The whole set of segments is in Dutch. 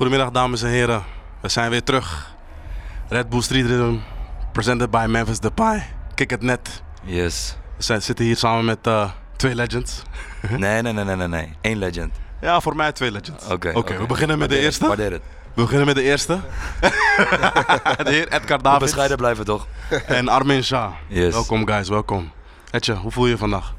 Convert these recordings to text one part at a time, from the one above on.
Goedemiddag dames en heren. We zijn weer terug. Red Bull Street Rhythm, presented by Memphis Depay. Kik het net. Yes. We zijn, zitten hier samen met eh, twee legends. Nee, nee, nee, nee, nee, nee. Eén legend. Ja, voor mij twee legends. Oké. Oké, we beginnen met de Waardeer eerste. Waardeer het. We beginnen met de eerste. de heer Edgar We Davids bescheiden blijven toch? en Armin Shah. Yes. Welkom guys, welkom. Etje, hoe voel je je vandaag?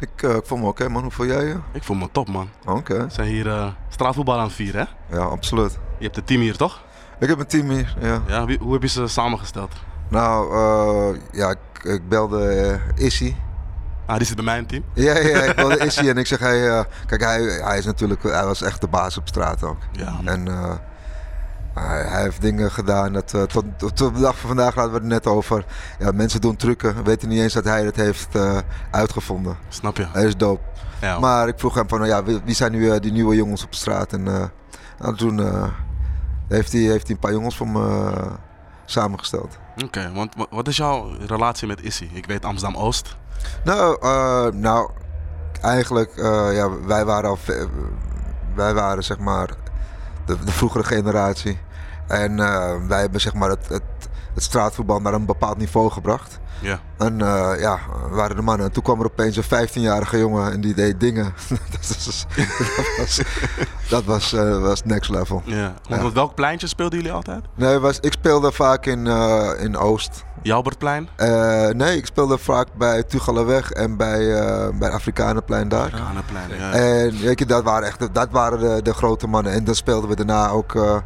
Ik, eh, ik voel me oké man, hoe voel jij je? Ik voel me top man. Oké, We zijn hier eh, straatvoetbal aan het vieren hè? ja absoluut. Je hebt het team hier toch? Ik heb een team hier, ja. Ja, wie- hoe heb je ze samengesteld? Nou, eh, ja, ik, ik belde Issy. Ah, die zit bij mij in het team. Ja, ja, ik belde Issy en ik zeg, hij, eh, kijk, hij, hij is natuurlijk, hij was echt de baas op straat ook. Ja. En eh, hij, heeft dingen gedaan, dat, eh, tot, tot, tot de dag van vandaag hadden we het net over. Ja, mensen doen trucken, weten niet eens dat hij het heeft eh, uitgevonden. Snap je? Hij is dope. Ja. Maar ik vroeg hem van, nou ja, wie, wie zijn nu eh, die nieuwe jongens op straat? En nou, toen heeft, hij, heeft hij een paar jongens voor me samengesteld. Oké, want wa- wat is jouw relatie met Issy? Ik weet Amsterdam-Oost. Nou, nou eigenlijk, ja, wij waren al, wij waren zeg maar de, vroegere generatie. En eh, wij hebben zeg maar het, het, het straatvoetbal naar een bepaald niveau gebracht. Ja. En eh, ja, waren de mannen. En toen kwam er opeens een 15-jarige jongen en die deed dingen. dat was, dat was, dat was, eh, was next level. ja. Op welk pleintje speelden jullie altijd? Nee, was, ik speelde vaak in, eh, in Oost. Jalbertplein? Nee, ik speelde vaak bij Tugalenweg en bij, bij Afrikanenplein daar. Kanenplein, ja. En weet je, dat waren echt de, dat waren de, de grote mannen. En dan speelden we daarna ook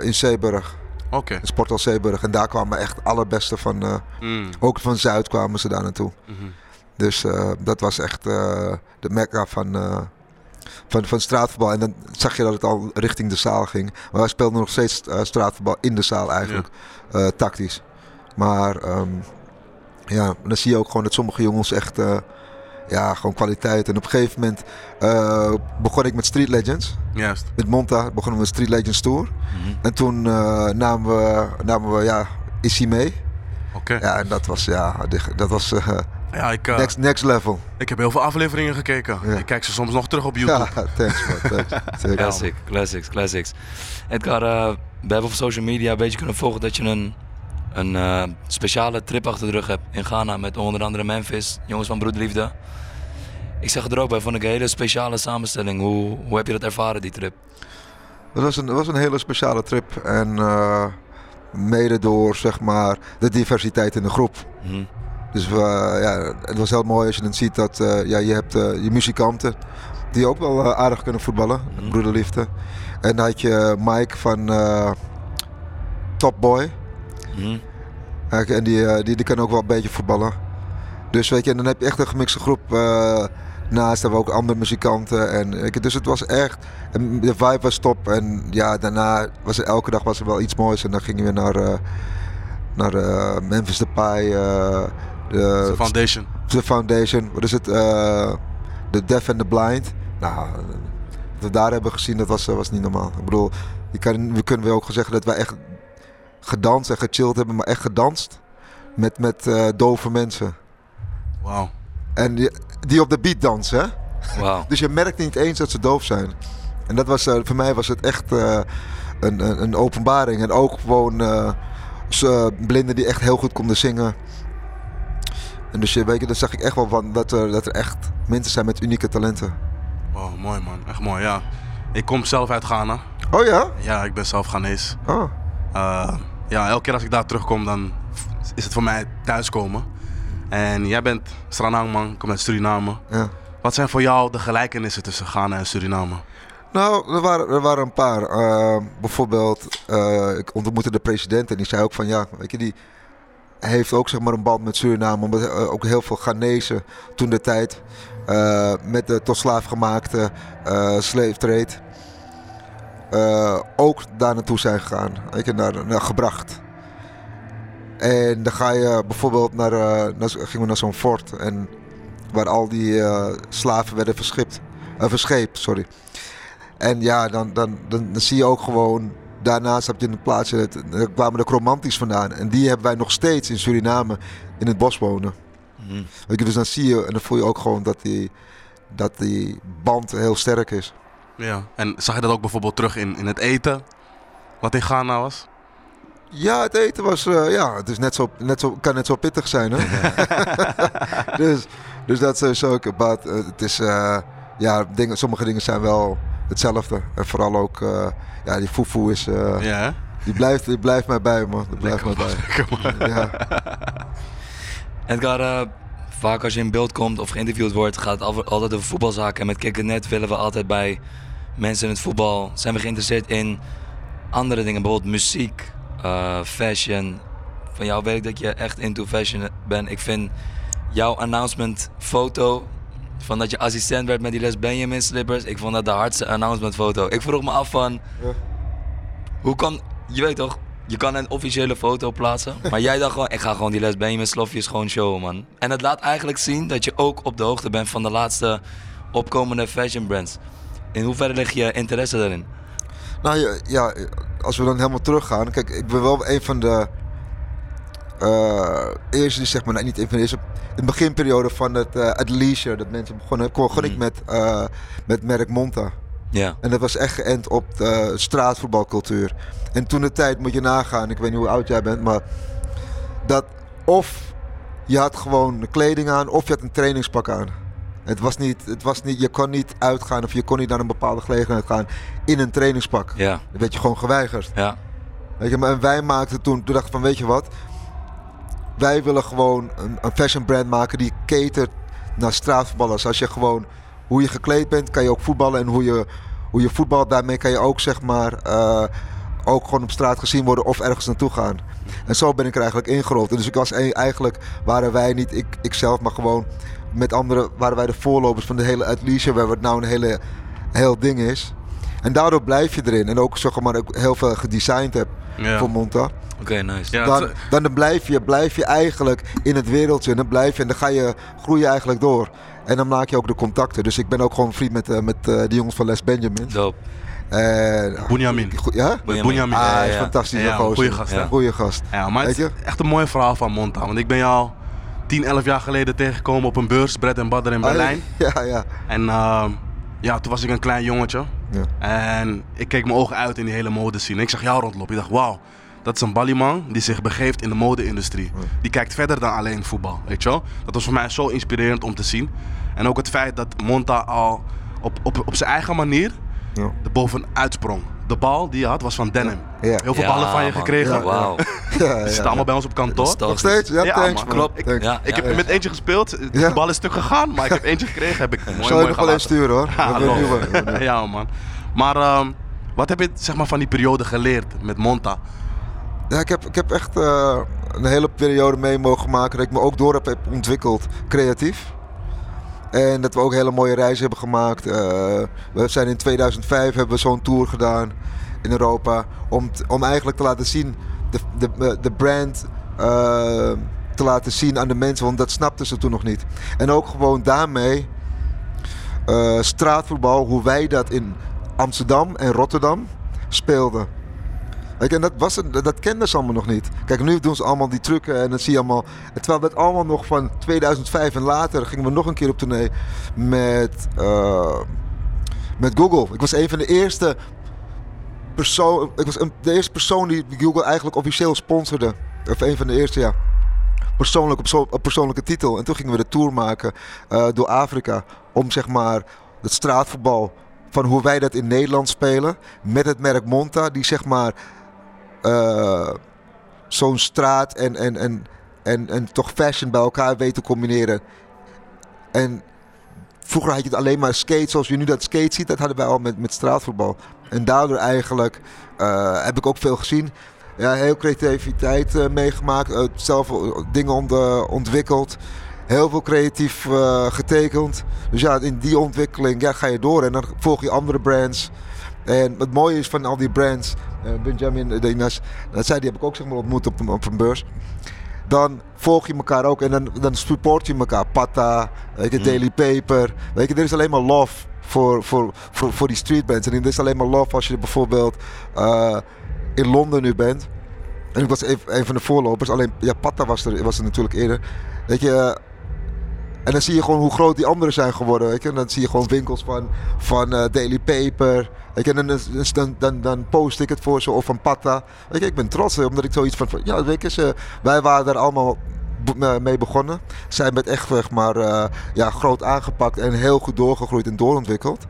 in Zeeburg, Oké. in Sporthal Zeeburg. En daar kwamen echt allerbeste van, eh, Mm, ook van Zuid kwamen ze daar naartoe. mhm. Dus eh, dat was echt eh, de mekka van, van, van straatvoetbal. En dan zag je dat het al richting de zaal ging. Maar wij speelden nog steeds straatvoetbal in de zaal eigenlijk, tactisch. Maar ehm, ja, dan zie je ook gewoon dat sommige jongens echt ja, gewoon kwaliteit. En op een gegeven moment eh, begon ik met Street Legends. Juist. Met Monta begonnen we met Street Legends Tour. Mhm. En toen eh, namen we, namen we ja, Issy mee. Oké. Ja, en dat was, ja, dat was eh, Ja, ik, next, next level. ik heb heel veel afleveringen gekeken. Ja. Ik kijk ze soms nog terug op YouTube. Ja, thanks man, thanks. Zeker. Classic, classics, classics. Edgar, eh, we hebben op social media een beetje kunnen volgen dat je een, een eh, speciale trip achter de rug hebt in Ghana met onder andere Memphis, jongens van Broederliefde. Ik zeg het er ook bij, vond ik een hele speciale samenstelling. Hoe, hoe heb je dat ervaren, die trip? Dat was een, dat was een hele speciale trip. En eh, mede door zeg maar, de diversiteit in de groep. Mhm. Dus we, ja, het was heel mooi als je dan ziet dat eh, ja, je hebt eh, je muzikanten die ook wel eh, aardig kunnen voetballen. Mhm. Broederliefde. En dan had je Mike van eh, Top Boy. En die, eh, die, die kan ook wel een beetje voetballen. Dus weet je, en dan heb je echt een gemixte groep. eh, naast hebben we ook andere muzikanten. En, dus het was echt, en de vibe was top. En ja, daarna was er elke dag was er wel iets moois. En dan gingen we naar, eh, naar eh, Memphis Depay. de, De Foundation. de Foundation. Wat is het? the Deaf and the Blind. Nou, wat we daar hebben gezien, dat was, was niet normaal. Ik bedoel, je kan, we kunnen wel ook zeggen dat wij echt gedanst en gechilled hebben, maar echt gedanst met, met eh, dove mensen. Wauw. En die, die op de beat dansen, hè? Wauw. Dus je merkt niet eens dat ze doof zijn. En dat was, eh, voor mij was het echt eh, een, een, een openbaring. En ook gewoon ze- blinden die echt heel goed konden zingen. En dus je weet je, daar zag ik echt wel van dat er, dat er echt mensen zijn met unieke talenten. Wow, mooi man. Echt mooi, ja. Ik kom zelf uit Ghana. Oh ja? Ja, ik ben zelf Ghanese. Oh. Ja, elke keer als ik daar terugkom, dan is het voor mij thuiskomen. En jij bent Stranang man, kom uit Suriname. Ja. Wat zijn voor jou de gelijkenissen tussen Ghana en Suriname? Nou, er waren, er waren een paar. Eh, bijvoorbeeld, eh, ik ontmoette de president en die zei ook van ja, weet je, die heeft ook zeg maar een band met Suriname. Omdat eh, ook heel veel Ghanese toen de tijd met de tot slaaf gemaakte slave trade eh, ook daar naartoe zijn gegaan. Weet je, naar, naar gebracht. En dan ga je bijvoorbeeld naar, eh, naar gingen we naar zo'n fort en waar al die eh, slaven werden verschipt, eh, verscheept, sorry. En ja, dan, dan, dan, dan zie je ook gewoon. Daarnaast heb je een plaatsje. Daar kwamen de Chromantisch vandaan. En die hebben wij nog steeds in Suriname in het bos wonen. Mhm. Dus dan zie je en dan voel je ook gewoon dat die, dat die band heel sterk is. Ja. En zag je dat ook bijvoorbeeld terug in, in het eten? Wat in Ghana was? Ja, het eten was, eh, ja, het is net zo, net zo, kan net zo pittig zijn, hè? dus, dus dat is sowieso ook. Maar het, het is, eh, ja, dingen, sommige dingen zijn wel hetzelfde. En vooral ook, eh, ja, die fufu is, eh, Ja, die, blijft, die blijft mij bij, man. Die blijft mij bij. Lekker, man. Ja. Edgar, eh, vaak als je in beeld komt of geïnterviewd wordt, gaat het al- altijd over voetbalzaken. En met Kikkernet willen we altijd bij mensen in het voetbal, zijn we geïnteresseerd in andere dingen. Bijvoorbeeld muziek, eh, fashion. Van jou weet ik dat je echt into fashion bent. Ik vind jouw announcement foto van dat je assistent werd met die Les Benjamin slippers. Ik vond dat de hardste announcement foto. Ik vroeg me af van, Ja. hoe kan, je weet toch, je kan een officiële foto plaatsen. Maar jij dacht gewoon, ik ga gewoon die Les Benjamin slofjes gewoon showen, man. En het laat eigenlijk zien dat je ook op de hoogte bent van de laatste opkomende fashion brands. In hoeverre lig je interesse daarin? Nou ja, ja, als we dan helemaal teruggaan. Kijk, ik ben wel een van de eh eerste, die zeg maar, niet een van de eerste. In de beginperiode van het, het leisure, dat mensen begonnen, begon ik Mhm. met, eh met merk Monta. Ja, En dat was echt geënt op de straatvoetbalcultuur. En toen de tijd moet je nagaan, ik weet niet hoe oud jij bent, maar dat of je had gewoon kleding aan of je had een trainingspak aan. Het was niet, het was niet, je kon niet uitgaan of je kon niet naar een bepaalde gelegenheid gaan in een trainingspak. ja, Dan werd je gewoon geweigerd. ja. Weet je, maar en wij maakten toen, toen dachten van weet je wat, wij willen gewoon een, een fashion brand maken die catert naar straatvoetballers. Als je gewoon, hoe je gekleed bent, kan je ook voetballen en hoe je, hoe je voetbalt, daarmee kan je ook zeg maar, eh, ook gewoon op straat gezien worden of ergens naartoe gaan. En zo ben ik er eigenlijk ingerold. En dus ik was e- eigenlijk, waren wij niet, ik, ikzelf, maar gewoon met anderen, waren wij de voorlopers van de hele athleisure, waar het nou een hele, heel ding is. En daardoor blijf je erin. En ook zeg maar, ook heel veel gedesigned heb Ja. voor Monta. Oké, nice. Ja, Dan, dan, dan blijf, je, blijf je eigenlijk in het wereldje. En dan blijf je en dan ga je groeien eigenlijk door. En dan maak je ook de contacten. Dus ik ben ook gewoon vriend met, eh, met eh, die jongens van Les Benjamin. Dope. Bunyamin. Goed, ja? Met Bunyamin. Ah, Ja, hij is ja. fantastisch. Ja, gozer. goeie gast? Goeie gast. Ja, maar het Weet is echt een mooi verhaal van Monta. Want ik ben jou 10, 11 jaar geleden tegengekomen op een beurs, Bread en Butter in Berlijn. Ja, ja. En ehm, ja, toen was ik een klein jongetje. ja. En ik keek mijn ogen uit in die hele modescene. Ik zag jou rondlopen. Ik dacht, wauw, dat is een ballyman die zich begeeft in de mode-industrie. Die kijkt verder dan alleen voetbal, weet je wel. Dat was voor mij zo inspirerend om te zien. En ook het feit dat Monta al op, op, op zijn eigen manier Ja. er bovenuit sprong. De bal die je had was van Denim. Ja. Heel veel Ja, ballen van je man. gekregen. Ja. Wauw. Ja, ja, Ze zitten allemaal bij ons op kantoor. Nog steeds? Ja, Ja, thanks man. Klopt. Thanks. Ik heb met eentje gespeeld. De Ja. bal is stuk gegaan, maar ik heb eentje gekregen. Heb ik mooi, Zal je nog wel eens gelaten. sturen hoor. We Ja, ja, man. Maar ehm, wat heb je zeg maar, van die periode geleerd met Monta? Ja, ik heb, ik heb echt eh, een hele periode mee mogen maken dat ik me ook door heb, heb ontwikkeld creatief. En dat we ook hele mooie reizen hebben gemaakt. Eh, we zijn in 2005 hebben we zo'n tour gedaan in Europa. Om, om eigenlijk te laten zien, de, de, de brand eh, te laten zien aan de mensen. Want dat snapten ze toen nog niet. En ook gewoon daarmee eh, straatvoetbal, hoe wij dat in Amsterdam en Rotterdam speelden. Je, en dat, was het, dat kenden ze allemaal nog niet. Kijk, nu doen ze allemaal die trucken en dat zie je allemaal. Terwijl dat allemaal nog van 2005 en later gingen we nog een keer op tournee met, eh, met Google. Ik was een van de eerste persoon, ik was de eerste persoon die Google eigenlijk officieel sponsorde. Of een van de eerste, ja. Persoonlijk op persoonlijke titel. En toen gingen we de tour maken eh, door Afrika. Om zeg maar het straatvoetbal van hoe wij dat in Nederland spelen. Met het merk Monta, die zeg maar eh, zo'n straat en, en, en, en, en toch fashion bij elkaar weet te combineren. En vroeger had je het alleen maar skate, zoals je nu dat skate ziet, dat hadden wij al met, met straatvoetbal. En daardoor eigenlijk eh, heb ik ook veel gezien. Ja, heel creativiteit eh, meegemaakt, zelf dingen ont- ontwikkeld. Heel veel creatief getekend. Dus ja, in die ontwikkeling ja, ga je door en dan volg je andere brands. En het mooie is van al die brands, Benjamin Dinas, dat zei, die heb ik ook zeg maar, ontmoet op, een- op een beurs. Dan volg je elkaar ook en dan, dan support je elkaar. Pata, weet je, Mm. Daily Paper. Weet je, er is alleen maar love voor, voor, voor, voor die street bands. En er is alleen maar love als je bijvoorbeeld eh, in Londen nu bent. En ik was een, een van de voorlopers. Alleen, ja, Pata was er, was er natuurlijk eerder. Weet je, En dan zie je gewoon hoe groot die anderen zijn geworden. Weet je? En dan zie je gewoon winkels van, van eh, Daily Paper. Weet je? En dan, dan, dan, dan post ik het voor ze of van Patta. Weet je, ik ben trots hè, omdat ik zoiets van. ja, weet je, ze, wij waren daar allemaal mee begonnen. Zijn met echt zeg maar, eh, ja, groot aangepakt en heel goed doorgegroeid en doorontwikkeld.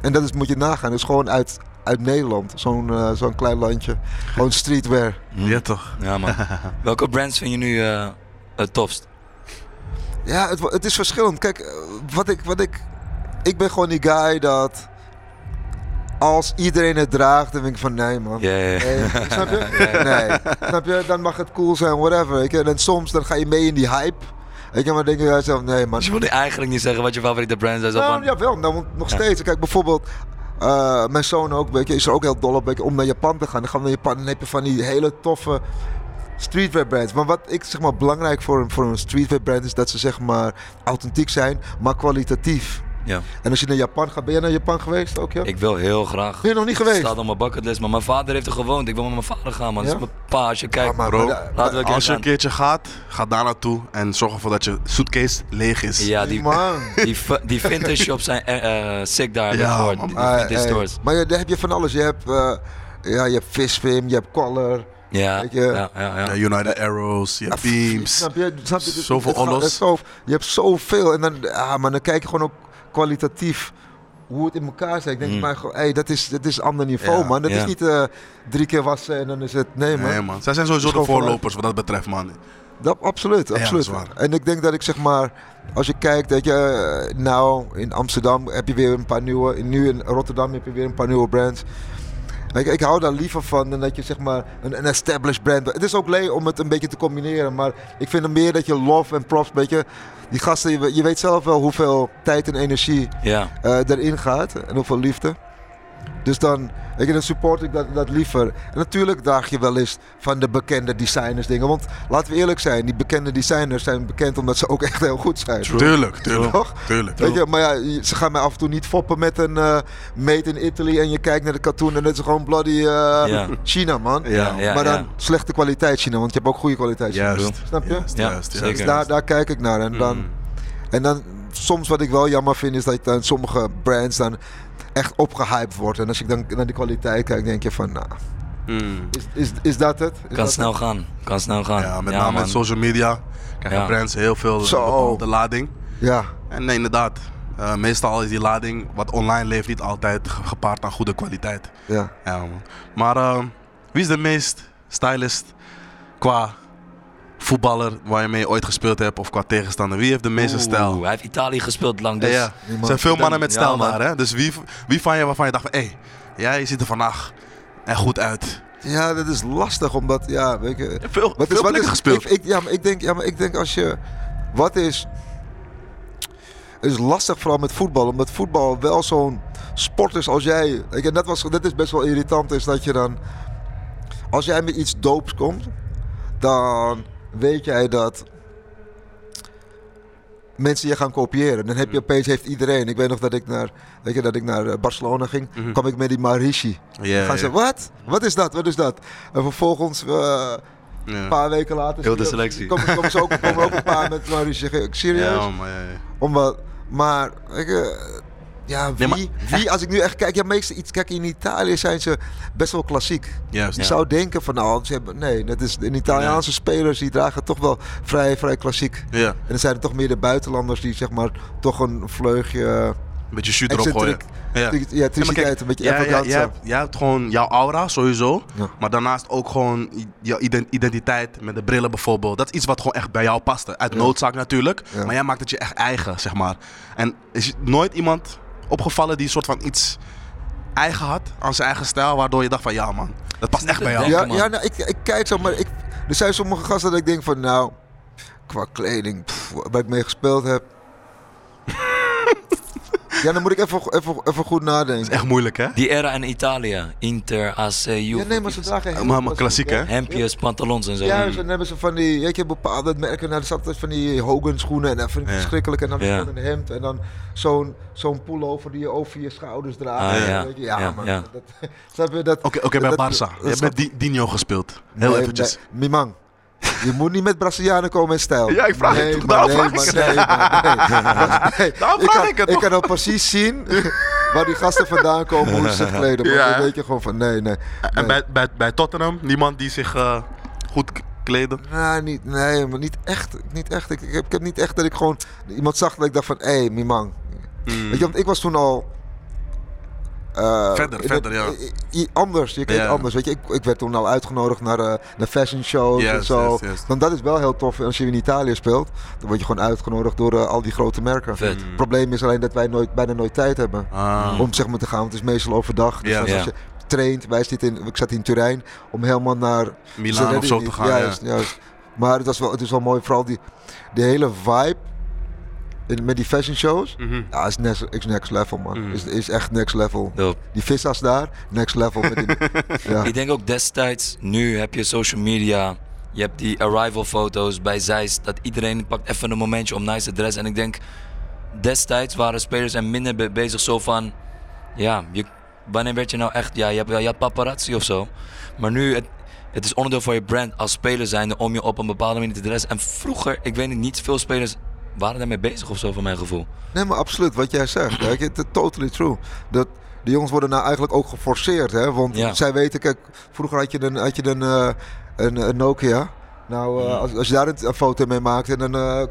En dat is, moet je nagaan. Dus gewoon uit, uit Nederland, zo'n eh, zo'n klein landje. Gewoon streetwear. Ja, toch? Ja, man. Welke brands vind je nu eh, het tofst? Ja, het, het is verschillend. Kijk, eh, wat ik, wat ik. Ik ben gewoon die guy dat. Als iedereen het draagt, dan denk ik van nee, man. Nee, snap je? Nee. Snap je? Dan mag het cool zijn, whatever. Weet je? En soms dan ga je mee in die hype. Weet je, maar dan denk je bij jezelf, nee, man. Dus je wilde eigenlijk niet zeggen wat je favoriete brands zijn. Nou, ja, wel. Nou, want nog steeds. Kijk, bijvoorbeeld. eh, mijn zoon ook, weet je, is er ook heel dol op weet je, om naar Japan te gaan. Dan gaan we naar Japan en dan heb je van die hele toffe streetwear brands. Maar wat ik zeg maar belangrijk voor een, voor een streetwear brand is dat ze zeg maar authentiek zijn, maar kwalitatief. Ja. En als je naar Japan gaat, ben je naar Japan geweest ook, ja? Ik wil heel graag. Ben je nog niet Het geweest? staat op mijn bucketlist, maar mijn vader heeft er gewoond. Ik wil met mijn vader gaan, man. Dat Ja? is mijn pa. Als je kijkt, Ah, maar- Bro, maar- laten we een keer Als je een keertje gaat, ga daar naartoe en zorg ervoor dat je suitcase leeg is. Ja, die, Man. die, die vintage shops zijn eh, eh, sick daar, Ja, gehoord. man. Die Ah, stores. Maar ja, daar heb je van alles. Je hebt, eh ja, je hebt Fishfim, je hebt Collar. Ja, Weet je- ja, ja, ja. Ja, United Arrows, je hebt Beams. Snap je? Snap je? Zoveel is zo- je hebt zoveel. En dan, ah, maar dan kijk je gewoon ook kwalitatief hoe het in elkaar zit. Ik denk Mm. maar gewoon, hey, dat is, dat is een ander niveau, Ja. man. Dat Ja. is niet eh, drie keer wassen en dan is het... Nee, man. Nee man, zij zijn sowieso de voorlopers wat dat betreft man. Dat, absoluut, absoluut. en ik denk dat ik zeg maar, als je kijkt, dat je eh, nou in Amsterdam heb je weer een paar nieuwe, nu in Rotterdam heb je weer een paar nieuwe brands. Ik, ik hou daar liever van dan dat je zeg maar een, een established brand. Het is ook leuk om het een beetje te combineren, maar ik vind het meer dat je love en props, weet je, die gasten, je, je weet zelf wel hoeveel tijd en energie Ja, eh, erin gaat en hoeveel liefde. Dus dan, weet je, dan support ik dat, dat liever. En natuurlijk draag je wel eens van de bekende designers dingen. Want laten we eerlijk zijn, die bekende designers zijn bekend omdat ze ook echt heel goed zijn. Tuurlijk, tuurlijk, Toch? tuurlijk. Weet je, maar ja, ze gaan mij af en toe niet foppen met een eh made in Italy en je kijkt naar de cartoon en het is gewoon bloody eh, Ja. China, man. Ja, ja, maar dan ja. slechte kwaliteit China, want je hebt ook goede kwaliteit China. Juist. Snap je? Juist, Ja, juist, zeker. juist. Dus daar, daar kijk ik naar. En dan, Mm. en dan soms wat ik wel jammer vind is dat dan sommige brands dan echt opgehyped wordt. En als ik dan naar die kwaliteit kijk, denk je van, nou, Mm. is, is, is dat het? Is kan dat snel gaan. Kan snel gaan. Ja, met name man. met social media krijgen Ja. brands heel veel Zo. bepaalde lading. het? Ja, En nee, inderdaad. eh, meestal is die lading wat online leeft niet altijd ge- gepaard aan goede kwaliteit. ja. Ja, man. Maar eh, wie is de meest stylist qua voetballer waar je mee ooit gespeeld hebt of qua tegenstander? Wie heeft de meeste Oeh, stijl? Hij heeft Italië gespeeld lang, Ja, dus... ja. Er zijn veel mannen met stijl daar, hè? Dus wie, wie van je waarvan je dacht van, hé, hey, jij ziet er vandaag echt goed uit. ja, dat is lastig omdat, ja, weet je... Veel, Wat veel plekken gespeeld. Ik, ik, ja, maar ik denk, ja, maar ik denk als je. Wat is. Het is lastig vooral met voetbal, omdat voetbal wel zo'n sport is als jij. Weet je, dat, was, dat is best wel irritant, is dat je dan. Als jij met iets doops komt, dan weet jij dat. Mensen je gaan kopiëren. Dan heb je opeens heeft iedereen. Ik weet nog dat ik naar, weet je, dat ik naar eh, Barcelona ging. Mhm. kwam ik met die Marici. Ja, gaan ze, wat? Wat is dat? Wat is dat? En vervolgens eh, een paar weken later. Heel de selectie. Komen, komen, ze ook, komen ook een paar met. Ik serieus? Ja, maar, ja, ja. Omdat, maar ik, ja, wie, Nee, maar wie, als ik nu echt kijk, ja, meestal iets, kijk, in Italië zijn ze best wel klassiek. Juist. Je Ja. zou denken van, nou, ze hebben, nee, dat is, de Italiaanse spelers die dragen toch wel vrij, vrij klassiek. Ja, En dan zijn er toch meer de buitenlanders die, zeg maar, toch een vleugje, een beetje shoot erop gooien. Ja. ja, Ja, kijk, een beetje jij, extravaganza. jij, hebt, jij hebt gewoon jouw aura sowieso. Ja. Maar daarnaast ook gewoon jouw iden- identiteit met de brillen bijvoorbeeld. Dat is iets wat gewoon echt bij jou paste. Uit Ja. noodzaak natuurlijk. Ja. Maar jij maakt het je echt eigen, zeg maar. En is je nooit iemand opgevallen die een soort van iets eigen had aan zijn eigen stijl. Waardoor je dacht van ja man, dat past echt bij jou. Ja, ja nou, ik, ik kijk zo, maar ik, er zijn sommige gasten dat ik denk van, nou, qua kleding, pff, waar ik mee gespeeld heb. Ja, dan moet ik even, even, even goed Dat is nadenken. echt moeilijk hè? Die era in Italië. Inter, AC, Juve. Ja, nee, maar ze dragen heel Maar- maar klassiek, hè? Hemdjes, pantalons en zo. Ja, dan hebben ze van die, weet je, bepaalde merken. Nou, er zat van die Hogan schoenen en dat vind ik Ja. verschrikkelijk. En dan een hemd en dan zo'n zo'n pullover die je over je schouders draagt. Ah, ja. Weet je, ja, Ja, man. ja. Oké, oké bij Barça. Je hebt met Di- Dino gespeeld. Heel Nee, eventjes. nee, Mimang. Je moet niet met Brazilianen komen in stijl. Ja, ik vraag het nee, toch, maar, nee, vraag maar, ik nee, maar, nee. Daarom ik vraag kan, ik het Ik kan al precies zien waar die gasten vandaan komen, hoe ze zich kleden. Maar Ja. dan weet je gewoon van, nee, nee. En bij, bij, bij Tottenham, niemand die zich eh, goed kleden. Nee, niet, nee, maar niet echt. Niet echt. Ik, ik, heb, ik heb niet echt dat ik gewoon iemand zag dat ik dacht van, hé, hey, Mimang. Mm. Weet je, want ik was toen al... eh, Verder, in verder, ja. i- i- anders, je kijkt anders. Weet je, ik, ik werd toen al uitgenodigd naar, eh, naar fashion shows en zo. juist. Want dat is wel heel tof als je in Italië speelt. Dan word je gewoon uitgenodigd door eh, al die grote merken. Vet. Het probleem is alleen dat wij nooit, bijna nooit tijd hebben Ah. om zeg maar te gaan. Want het is meestal overdag. Dus Ja. als je traint, wij zitten in, ik zat in Turijn, om helemaal naar Milaan of zo te gaan. Juist, ja. juist. Maar het, was wel, het is wel mooi, vooral die, die hele vibe in, met die fashion shows. Mhm. Ja, is next, is next level, man. Mm. Is, is echt next level. Die visas daar, next level. Met die, ja. Ik denk ook destijds, nu heb je social media, je hebt die arrival foto's bij Zeist, dat iedereen pakt even een momentje om nice te dressen. En ik denk, destijds waren spelers er minder be- bezig zo van, ja, je, wanneer werd je nou echt, ja, je, hebt, je had paparazzi of zo. Maar nu, het, het is onderdeel van je brand als speler zijnde om je op een bepaalde manier te dressen. En vroeger, ik weet niet, niet veel spelers waren daarmee bezig of zo, van mijn gevoel. Nee, maar absoluut, wat jij zegt. Kijk, het is totally true. Dat, de jongens worden nou eigenlijk ook geforceerd, hè. Want Ja. zij weten, kijk, vroeger had je een, had je een, eh, een, een Nokia. Nou, eh, als, als je daar een, foto mee maakte, dan eh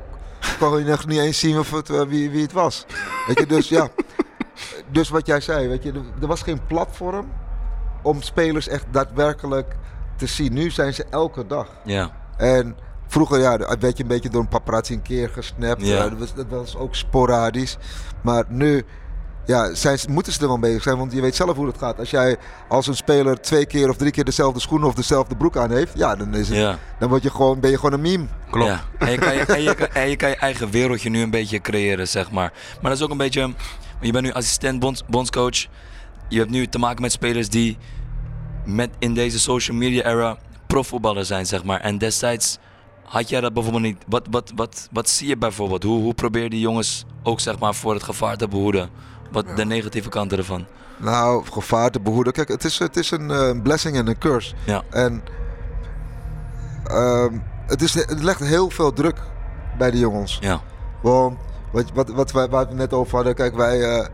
kon je nog niet eens zien of het, wie, wie het was. Weet je, dus ja. Dus wat jij zei, weet je, er was geen platform om spelers echt daadwerkelijk te zien. Nu zijn ze elke dag. Ja, En vroeger ja, werd je een beetje door een paparazzi een keer gesnapt. Ja. Dat, was, dat was ook sporadisch. Maar nu ja, zijn, moeten ze er wel bezig zijn. Want je weet zelf hoe het gaat. Als jij als een speler twee keer of drie keer dezelfde schoenen of dezelfde broek aan heeft. Ja, dan, is het, ja. dan word je gewoon, ben je gewoon een meme. Klopt. Ja. En, je kan je, en, je kan, en je kan je eigen wereldje nu een beetje creëren, zeg maar. Maar dat is ook een beetje... Je bent nu assistent bonds, bondscoach. Je hebt nu te maken met spelers die met in deze social media era profvoetballer zijn, zeg maar. En destijds had jij dat bijvoorbeeld niet. Wat, wat, wat, wat zie je bijvoorbeeld? Hoe, hoe probeer die jongens ook zeg maar voor het gevaar te behoeden? Wat de negatieve kanten ervan? Nou, gevaar te behoeden. Kijk, het is, het is een eh, blessing en een curse. Ja. En ehm, het, is, het legt heel veel druk bij de jongens. Ja. Want wat, wat, wat wij, waar we net over hadden, kijk, wij eh,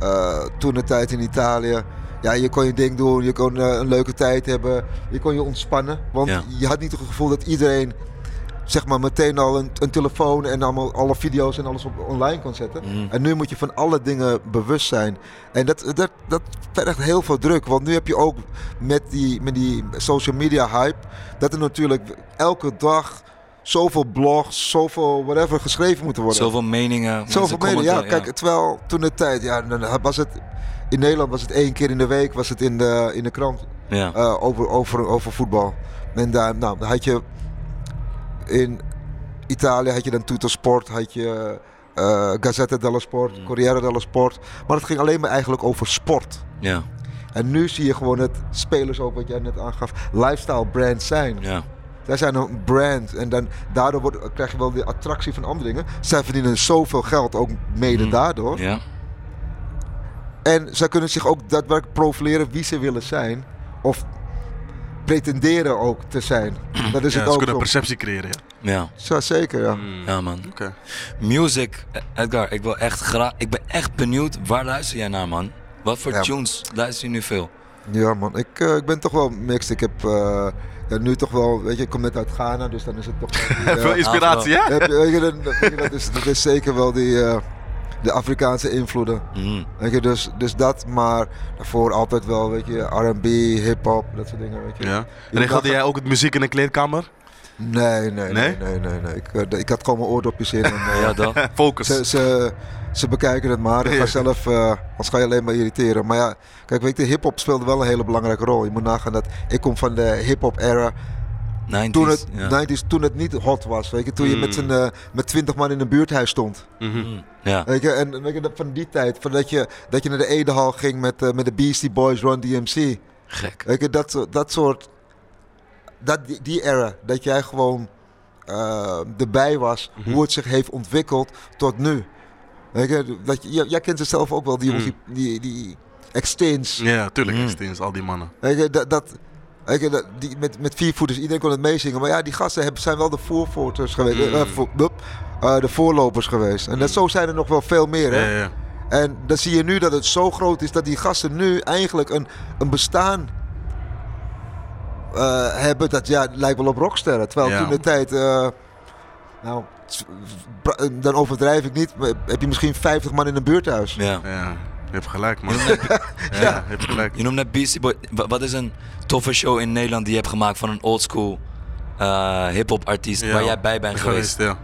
eh, toen de tijd in Italië. Ja, je kon je ding doen, je kon een leuke tijd hebben, je kon je ontspannen. Want Ja. je had niet het gevoel dat iedereen zeg maar meteen al een, een telefoon en allemaal alle video's en alles op online kon zetten. Mhm. En nu moet je van alle dingen bewust zijn. En dat, dat, dat vergt heel veel druk. Want nu heb je ook met die, met die social media hype, dat er natuurlijk elke dag zoveel blogs, zoveel whatever geschreven moeten worden. Zoveel meningen. Zoveel media, ja. Kijk, terwijl toen de tijd, ja, dan was het... In Nederland was het één keer in de week was het in de, in de krant Ja. eh, over, over, over voetbal. En daar, nou, dan had je in Italië had je dan Tutto Sport, had je eh Gazzetta dello Sport, Mm. Corriere dello Sport. Maar het ging alleen maar eigenlijk over sport. ja. En nu zie je gewoon dat spelers ook, wat jij net aangaf, lifestyle brands zijn. Ja. Zij zijn een brand en dan, daardoor wordt, krijg je wel de attractie van andere dingen. Zij verdienen zoveel geld, ook mede Mm. daardoor. Ja. En zij kunnen zich ook daadwerkelijk profileren wie ze willen zijn. Of pretenderen ook te zijn. Dat is Ja, het ze ook kunnen een perceptie creëren. Ja. Ja. Ja, zeker, ja. Mm. Ja, man. Oké. Music, Edgar, ik wil echt graag. Ik ben echt benieuwd waar luister jij naar, man? Wat voor Ja. tunes luister je nu veel? Ja, man. Ik, eh, ik ben toch wel mixed. Ik heb eh, ja, nu toch wel, weet je, ik kom net uit Ghana, dus dan is het toch wel die, eh, Veel inspiratie, hè? je, dat, is, dat is zeker wel die, eh, de Afrikaanse invloeden. Mhm. Weet je, dus, dus dat, maar daarvoor altijd wel, weet je, R&B, hip-hop, dat soort dingen, weet je. Ja. Regelde jij ook het muziek in de kleedkamer? Nee, nee, nee, Nee? nee, nee. nee. Ik, eh, ik had gewoon mijn oordopjes in. En, eh, Ja, dan. Focus. Ze, ze, ze bekijken het maar. Ik ga zelf, eh anders ga je alleen maar irriteren. Maar ja, kijk, weet je, hip-hop speelde wel een hele belangrijke rol. Je moet nagaan dat ik kom van de hip-hop era. 90s. Toen het, ja. 90s, toen het niet hot was. Weet je, toen je met, Mm. z'n, eh, met 20 man in een buurthuis stond. Mhm. Mhm. Ja. Weet je, en weet je, van die tijd, van dat, je, dat je naar de Edehal ging met, eh, met de Beastie Boys, Run DMC. Gek. Weet je, dat, soort- dat soort. Dat, die, die era, dat jij gewoon eh, erbij was, Mhm. hoe het zich heeft ontwikkeld tot nu. Weet je, dat, je- jij, jij kent ze zelf ook wel, die, Mhm. die, die, die Extins. Ja, tuurlijk. Mm. Extins, al die mannen. Weet je, dat, dat, Die, met, met vier voeters, iedereen kon het meezingen. Maar ja, die gasten hebben, zijn wel de voorvoorters geweest. Mm. eh, voor- wup, eh, de voorlopers geweest. En dat, zo zijn er nog wel veel meer. Hè? Ja, ja. En dan zie je nu dat het zo groot is dat die gasten nu eigenlijk een, een bestaan eh, hebben. Dat ja, lijkt wel op rocksterren. Terwijl Ja. toen de tijd. eh, nou, dan overdrijf ik niet. maar Heb je misschien 50 man in een buurthuis? Ja. Ja, je hebt gelijk, man. ja, je hebt gelijk. Je noemt net Beastie Boy. Wa- Wat is een toffe show in Nederland die je hebt gemaakt van een oldschool eh hip-hop artiest Ja, waar jij bij bent geweest? ja.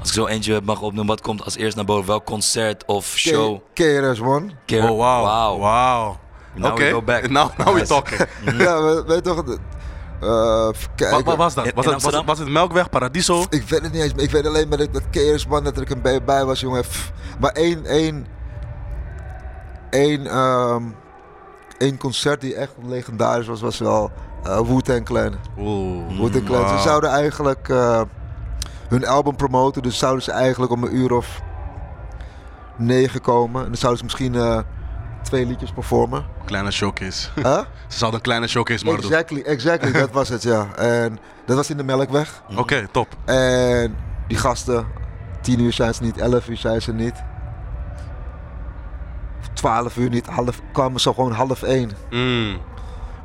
Als ik zo eentje mag opnoemen, wat komt als eerst naar boven? Welk concert of show? K- KRS-One. Keer- Oh. Wauw. Wauw. Now Oké, we go back. now, now we talking. ja, we- weet je toch. eh, even Wat, kijken. wat was dat? Was in het, was, het, Amsterdam? was het Melkweg, Paradiso? Ik weet het niet eens, ik weet alleen maar dat, dat KRS-One dat er een bij, bij was, jongen. Pff. Maar één, één, één, ehm, één concert die echt legendarisch was, was wel eh Wu-Tang Clan. Oeh. Wu-Tang Clan. Ze zouden eigenlijk eh, hun album promoten, dus zouden ze eigenlijk om een uur of negen komen. En dan zouden ze misschien eh, twee liedjes performen. Kleine showcase. Huh? Ze zouden een kleine showcase maar doen. exactly, exactly, dat was het, ja. En dat was in de Melkweg. Oké, top. En die gasten, 10 uur zijn ze niet, 11 uur zijn ze niet. 12 uur niet, half, kwamen ze gewoon half 1. Mm.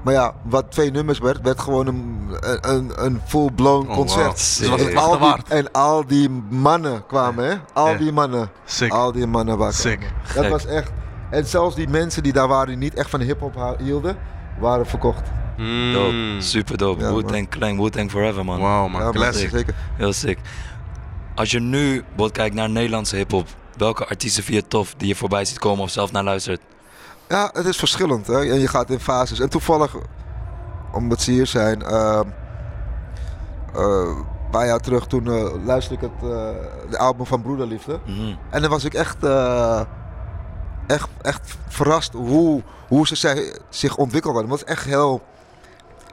Maar ja, wat twee nummers werd, werd gewoon een, een, een full-blown Oh, wow. concert. Dus was het En wachten al die, waard. en al die mannen kwamen, hè? Al die mannen. Sick. Al die mannen waren Sick. Dat Gek. was echt. En zelfs die mensen die daar waren, die niet echt van hip-hop hielden, waren verkocht. Mm. Dope. Super dope. Ja, Wu-Tang Clan, Wu-Tang Forever, man. Wauw, man. Ja, Classic. Zeker. Heel sick. Als je nu bijvoorbeeld kijkt naar Nederlandse hip-hop, welke artiesten je tof die je voorbij ziet komen of zelf naar luistert? Ja, het is verschillend. Hè? En je gaat in fases. En toevallig, omdat ze hier zijn, ehm, eh, een paar jaar terug, toen eh, luisterde ik het eh, de album van Broederliefde. Mhm. En dan was ik echt, echt, echt verrast hoe, hoe ze zij- zich ontwikkeld hadden. Het was echt heel,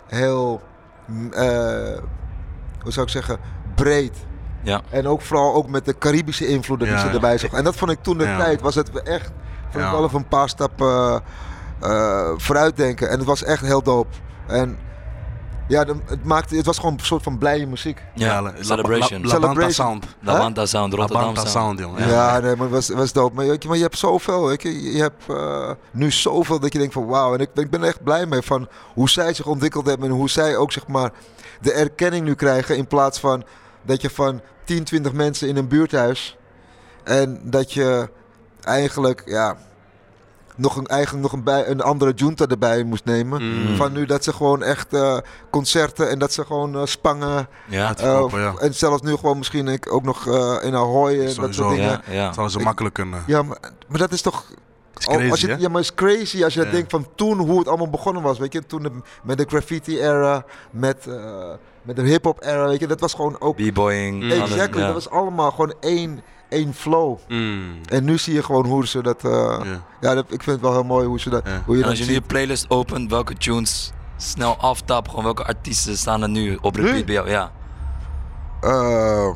heel, mm, hoe zou ik zeggen, breed. Ja. En ook vooral ook met de Caribische invloeden die Ja, ze ja. erbij zag. En dat vond ik toen de Ja. tijd, was het echt, vond ik Ja. wel even een paar stappen eh vooruitdenken. En het was echt heel dope. En ja, het, maakte, het was gewoon een soort van blije muziek. Ja, La- Celebration. La, La, Banta. Sound. La Banta Sound, La Rotterdam Banta Sound. Jongen. Ja, nee, maar het was, was dope. Maar, je, maar je hebt zoveel. Weet je, je hebt eh, nu zoveel dat je denkt van wauw. En ik, ben- ik ben er echt blij mee van hoe zij zich ontwikkeld hebben. En hoe zij ook zeg maar de erkenning nu krijgen. In plaats van dat je van 10, 20 mensen in een buurthuis. En dat je eigenlijk ja, nog een, eigenlijk nog een, bij, een andere junta erbij moest nemen. Mm. Van nu dat ze gewoon echt eh, concerten en dat ze gewoon eh, spangen. Ja, Het verkopen, ja. En zelfs nu gewoon misschien ik, ook nog eh, in Ahoy en dat soort dingen. ja, ja. Zouden ze Ik- makkelijk kunnen. Ja, maar, maar dat is toch. Is crazy, als je, hè? ja, maar het is crazy als je Ja. denkt van toen hoe het allemaal begonnen was. Weet je, toen de- met de graffiti-era, met, eh, met de hip-hop-era, weet je, dat was gewoon ook. B-boying. Mm. alles, Exactly, ja. dat was allemaal gewoon één, één flow. Mm. En nu zie je gewoon hoe ze dat. eh, ja, Ja. dat, ik vind het wel heel mooi hoe, ze dat, hoe je En dat als je nu je playlist opent, welke tunes snel aftap, gewoon welke artiesten staan er nu op repeat Nu? bij jou? Ja. Eh,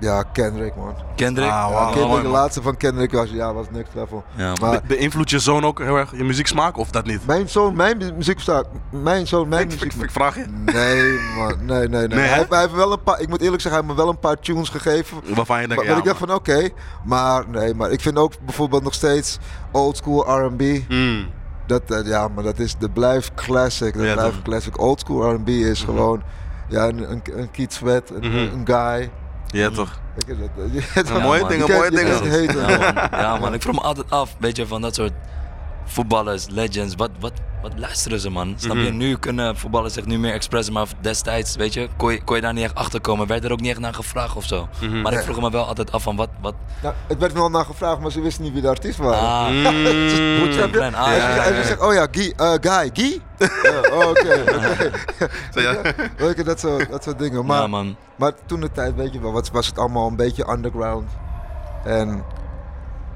ja, Kendrick, man. Kendrick? Ah. Ja, Kendrick, mooi, de laatste van Kendrick was, ja, was next level. Ja. Maar Be- Beïnvloedt je zoon ook heel erg je muzieksmaak of dat niet? mijn zoon, mijn mu- muziek staat. Mijn zoon, mijn Ik, ik, muziek. ik vraag je. Nee, man. Nee, nee, nee. Nee, hij, heeft, hij heeft wel een paar, ik moet eerlijk zeggen, hij heeft me wel een paar tunes gegeven. Waarvan je denkt, Maar, ja, ik dacht van oké, maar nee, maar ik vind ook bijvoorbeeld nog steeds old school R&B. Mm. Dat, eh, ja, maar dat is, dat blijft classic. Dat Ja, blijft classic. Old school R&B is Mhm. gewoon, ja, een, een, een Keith Sweat, een, Mhm. een guy. Ja, toch? Ja, mooie man. dingen, mooie dingen. Ja man. ja man, ik vroeg me altijd af, weet je, van dat soort voetballers, legends, wat, wat, wat luisteren ze man? Snap je, Mhm. nu kunnen voetballers zich nu meer expressen, maar destijds, weet je, kon je, kon je daar niet echt achter komen, werd er ook niet echt naar gevraagd of zo. Mhm. Maar ik vroeg me wel altijd af van wat, wat, Nou, het werd wel naar gevraagd, maar ze wisten niet wie de artiest waren. ah, Mm. Clan, ah, ja, ze- ja, zegt, oh ja, Guy, eh, Guy, Guy? Oh, Oké, oké. Dat soort, dat soort dingen. Maar, ja man, maar toen de tijd, weet je wel, was, was het allemaal een beetje underground. En,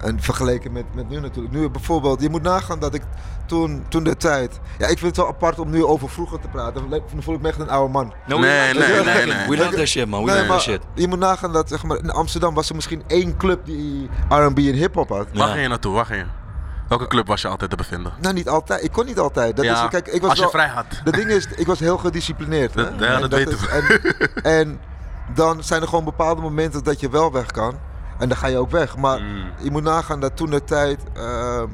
en vergeleken met, met nu natuurlijk. Nu bijvoorbeeld, je moet nagaan dat ik toen, toen de tijd... Ja, ik vind het wel apart om nu over vroeger te praten. Dan voel ik me echt een oude man. No, Nee, we- nee, we- nee, nee. We love that shit man, we Nee, love that shit. je moet nagaan dat zeg maar, in Amsterdam was er misschien één club die R&B en hip-hop had. Ja. Waar ging je naartoe? Waar ging je? Welke club was je altijd te bevinden? Nou, niet altijd. Ik kon niet altijd. Dat Ja, is, kijk, ik was als je wel- vrij had. De ding is, ik was heel gedisciplineerd. hè. Dat- ja, En dat weten is- En, en dan zijn er gewoon bepaalde momenten dat je wel weg kan. En dan ga je ook weg. Maar Mm. je moet nagaan dat toen de tijd... ehm,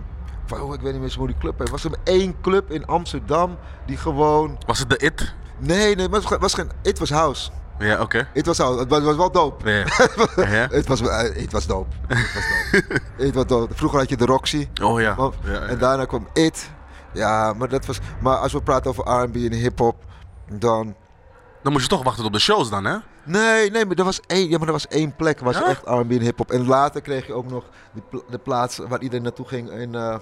van, oh, ik weet niet meer hoe die club heet. Was er één club in Amsterdam die gewoon... Was het de It? Nee, nee, het was, was geen... It was house. Ja, oké. It was house. Het was, het was wel dope. Ja. Ja. Het was, eh, het was dope. Het was was dope. Vroeger had je de Roxy. Oh ja. Ja, ja. En daarna kwam It. Ja, maar dat was. Maar als we praten over RB en hip-hop, dan. Dan moest je toch wachten op de shows dan, hè? Nee, nee, maar er was één, ja, maar er was één plek waar ze Ja? echt R&B en hip-hop. En later kreeg je ook nog die pla- de plaats waar iedereen naartoe ging in. eh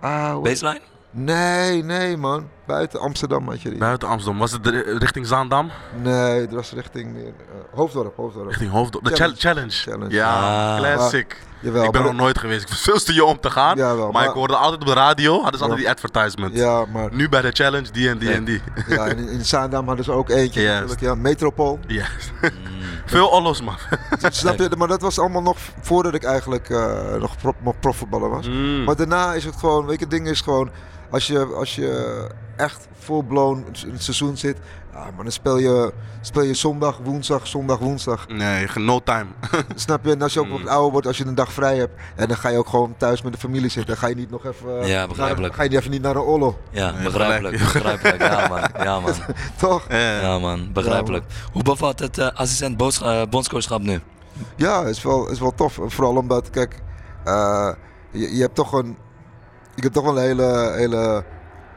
ah, Baseline? Nee, nee, man. Buiten Amsterdam had je die. Buiten Amsterdam. Was het richting Zaandam? Nee, dat was richting meer, eh, Hoofddorp, Hoofddorp. Richting Hoofddorp? De Challenge. challenge. Challenge. Ja, Ah. classic. Jawel, ik ben maar nog nooit geweest. Ik was veel te jong om te gaan. Jawel, maar, maar- ik hoorde altijd op de radio, hadden ze altijd die advertisement. Ja, maar Nu bij de challenge, die en die en die. ja, in, in Zaandam hadden ze ook eentje Juist. natuurlijk. Ja, Metropool. Ja. Veel ollos, man. Snap je? Maar dat was allemaal nog voordat ik eigenlijk eh, nog, pro, nog profvoetballer was. Mm. Maar daarna is het gewoon, weet je, het ding is gewoon, als je, als je echt full-blown in het seizoen zit, ja, maar dan speel je, speel je zondag, woensdag, zondag, woensdag. Nee, no time. Snap je? En als je ook Mm. wat ouder wordt, als je een dag vrij hebt, en dan ga je ook gewoon thuis met de familie zitten. Dan ga je niet nog even, Ja, begrijpelijk. naar- ga je niet even niet naar een ollo, Ja, Nee, begrijpelijk. Begrijpelijk. Ja, man. Ja, man. toch? Ja. Ja, man. Begrijpelijk. Hoe bevat het eh, assistent eh, bondscoachschap nu? Ja, is wel, is wel tof. Vooral omdat, kijk, eh, je, je hebt toch een, je hebt toch wel een hele, hele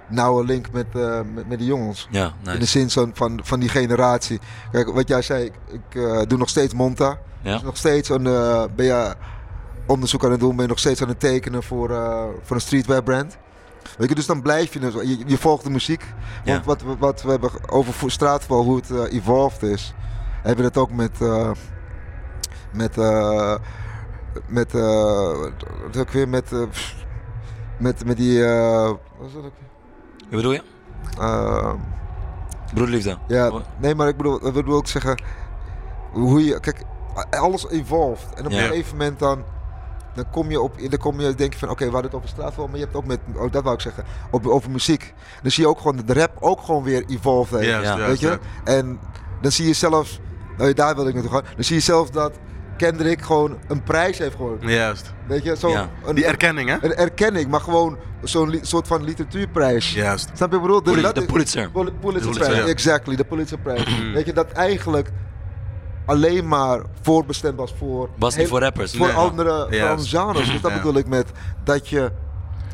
nauwe link met, eh, met, met die jongens. Ja, In de zin van, van, van die generatie. Kijk, wat jij zei, ik, ik eh, doe nog steeds Monta. Ja? Dus nog steeds een, eh, ben je onderzoek aan het doen, ben je nog steeds aan het tekenen voor, voor een streetwear brand. Weet je, dus dan blijf je, dus- je, je volgt de muziek. Want Ja. wat, we- wat we hebben over straatvoetbal, hoe het evolved is, hebben we dat ook met, met, eh, met, wat ook weer met, met, met die, eh, wat is dat ook? Hoe bedoel je? Eh, Broederliefde. Ja, nee, maar ik bedoel, ik bedoel ook zeggen, hoe je, kijk, alles evolved. En op Ja. een gegeven moment dan, dan kom je op, dan kom je, denk je van, oké, we hadden het over straatvoetbal, maar je hebt ook met, oh, dat wou ik zeggen, op, over muziek. Dan zie je ook gewoon dat de rap ook gewoon weer evolved heeft, Ja. weet je? ja. En dan zie je zelfs, nou, daar wil ik naartoe gaan, dan zie je zelfs dat Kendrick gewoon een prijs heeft gewonnen. Juist. Weet je, zo Ja. een, Die erkenning, hè? een erkenning, maar gewoon zo'n soort van literatuurprijs. Juist. Snap je bedoel? Dus de Pulitzer. Pul- Pulitzer ja. exactly, de Pulitzer Prize. Weet je, dat eigenlijk alleen maar voorbestemd was voor... Was niet voor rappers. Voor Nee. andere, voor Juist. andere genres. Dus dat Ja. bedoel ik met dat je...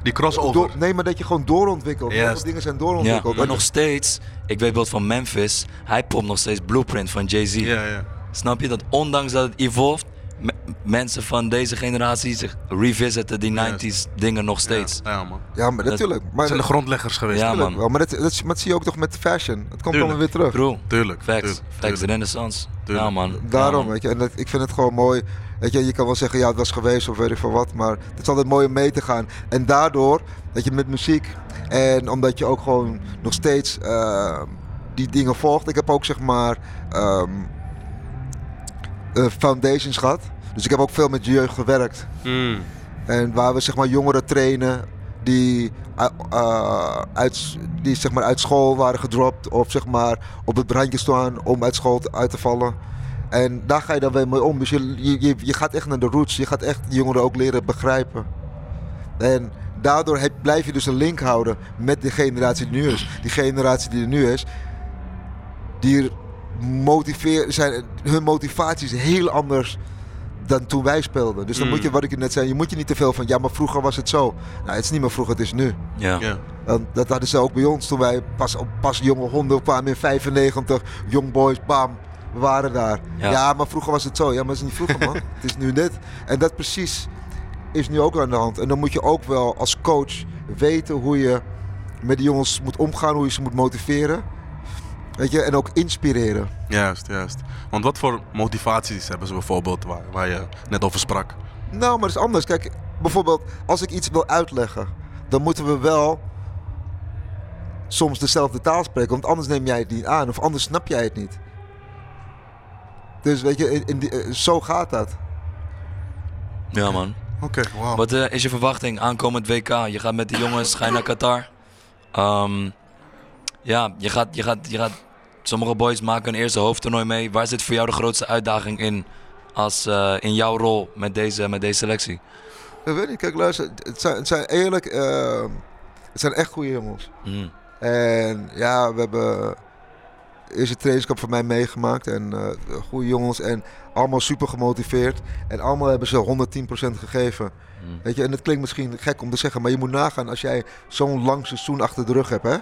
Die crossover. door- nee, maar dat je gewoon doorontwikkelt. Veel dingen zijn Ja, doorontwikkeld. maar En- nog steeds, ik weet wel van Memphis, hij pompt nog steeds Blueprint van Jay-Z. Ja, ja. Snap je dat ondanks dat het evolved, me- mensen van deze generatie zich revisiten die Juist. 90s dingen nog steeds. Ja, ja, man. ja, maar natuurlijk. Maar, Dat zijn de grondleggers geweest. Ja, man. wel. Maar dat, dat, maar dat zie je ook toch met fashion. Het komt allemaal weer terug. Bro, Tuurlijk. facts, tuurlijk, facts, tuurlijk. renaissance. Tuurlijk. Ja man. Daarom, Ja, man. weet je. En dat, ik vind het gewoon mooi. Weet je, je kan wel zeggen, ja, het was geweest of weet ik veel wat. Maar het is altijd mooi om mee te gaan. En daardoor, dat je met muziek. En omdat je ook gewoon nog steeds eh, die dingen volgt. Ik heb ook, zeg maar, ehm, eh, foundations gehad. Dus ik heb ook veel met jeugd gewerkt. Mm. En waar we zeg maar jongeren trainen die, eh, eh, uit, die zeg maar uit school waren gedropt of zeg maar op het randje staan om uit school uit te vallen. En daar ga je dan weer mee om. Dus je, je, je, gaat echt naar de roots. Je gaat echt jongeren ook leren begrijpen. En daardoor heb, blijf je dus een link houden met de generatie die nu is. Die generatie die er nu is, die motiveer, zijn, hun motivatie is heel anders dan toen wij speelden. Dus dan Mm. moet je, wat ik je net zei, je moet je niet te veel van, ja, maar vroeger was het zo. Nou, het is niet meer vroeger, het is nu. Ja. Ja. Dat hadden ze ook bij ons toen wij pas, pas jonge honden kwamen in 95. Young boys, bam, we waren daar. Ja. Ja, maar vroeger was het zo. Ja, maar het is niet vroeger, man. het is nu dit. En dat precies is nu ook aan de hand. En dan moet je ook wel als coach weten hoe je met die jongens moet omgaan, hoe je ze moet motiveren. Weet je, en ook inspireren. Juist, juist. Want wat voor motivaties hebben ze bijvoorbeeld waar, waar je net over sprak? Nou, maar dat is anders. Kijk, bijvoorbeeld als ik iets wil uitleggen, dan moeten we wel soms dezelfde taal spreken, want anders neem jij het niet aan of anders snap jij het niet. Dus weet je, in, in die- eh, zo gaat dat. Ja man. Oké, wauw. Wat eh, is je verwachting aankomend WK? Je gaat met die jongens, ga je naar Qatar. Ehm, ja, je gaat, je, gaat, je gaat. Sommige boys maken een eerste hoofdtoernooi mee. Waar zit voor jou de grootste uitdaging in? Als, eh, in jouw rol met deze, met deze selectie? Ik weet niet, kijk luister, het zijn, het zijn eerlijk, eh, het zijn echt goede jongens. Mm. En ja, we hebben eerste trainingskamp van mij meegemaakt. En eh goede jongens en allemaal super gemotiveerd. En allemaal hebben ze 110% gegeven. Mm. Weet je, en het klinkt misschien gek om te zeggen, maar je moet nagaan als jij zo'n lang seizoen achter de rug hebt, hè?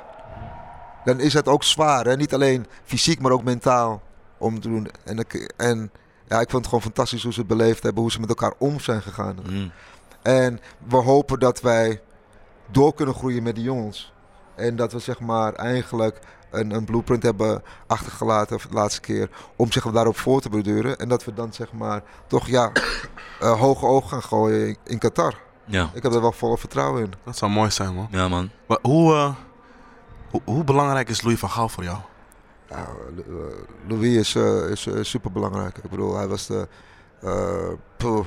Dan is het ook zwaar, hè? Niet alleen fysiek, maar ook mentaal om te doen. En, ik, en ja, ik vond het gewoon fantastisch hoe ze het beleefd hebben, hoe ze met elkaar om zijn gegaan. Mm. En we hopen dat wij door kunnen groeien met die jongens. En dat we zeg maar eigenlijk een, een blueprint hebben achtergelaten de laatste keer. Om zich daarop voor te borduren. En dat we dan zeg maar toch ja, eh, hoge ogen gaan gooien in, in Qatar. Ja. Ik heb er wel volle vertrouwen in. Dat zou mooi zijn, man. ja, man. Maar hoe, eh, hoe, belangrijk is Louis van Gaal voor jou? Lu- eh, Louis is, eh, is super belangrijk. Ik bedoel, hij was de, eh,